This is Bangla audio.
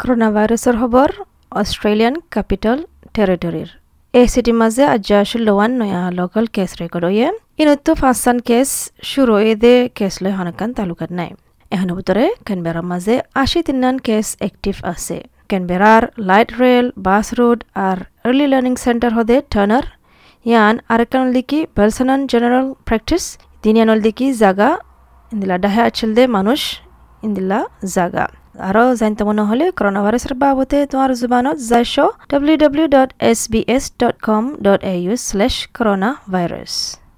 করোনা ভাইরাসের খবর অস্ট্রেলিয়ান ক্যাপিটাল টেরিটরির এই সিটির মাঝে আজ্জা ষোলোয়ান নয়া লোকাল কেস রেকর্ড হয়ে। ইনতো পাঁচসান কেস শুরু দে কেস লয় হনকান তালুকাত নাই। এখন ভিতরে ক্যানবেরার মাঝে আশি তিনান কেস অ্যাক্টিভ আছে। ক্যানবেরার লাইট রেল বাস রোড আর আর্লি লার্নিং সেন্টার হদে টার্নার ইয়ান আরেকান লিকি বেলসানান জেনারেল প্র্যাকটিস দিনিয়ানল দিকি জাগা, ইন্দিলা ডাহে আচল দে মানুষ, ইন্দিলা জাগা। আরও জানতে মনে হলে করোনা ভাইরাসের বাবদে তোমার জুবানত যাইশ W W dot S B S dot com dot A U slash corona virus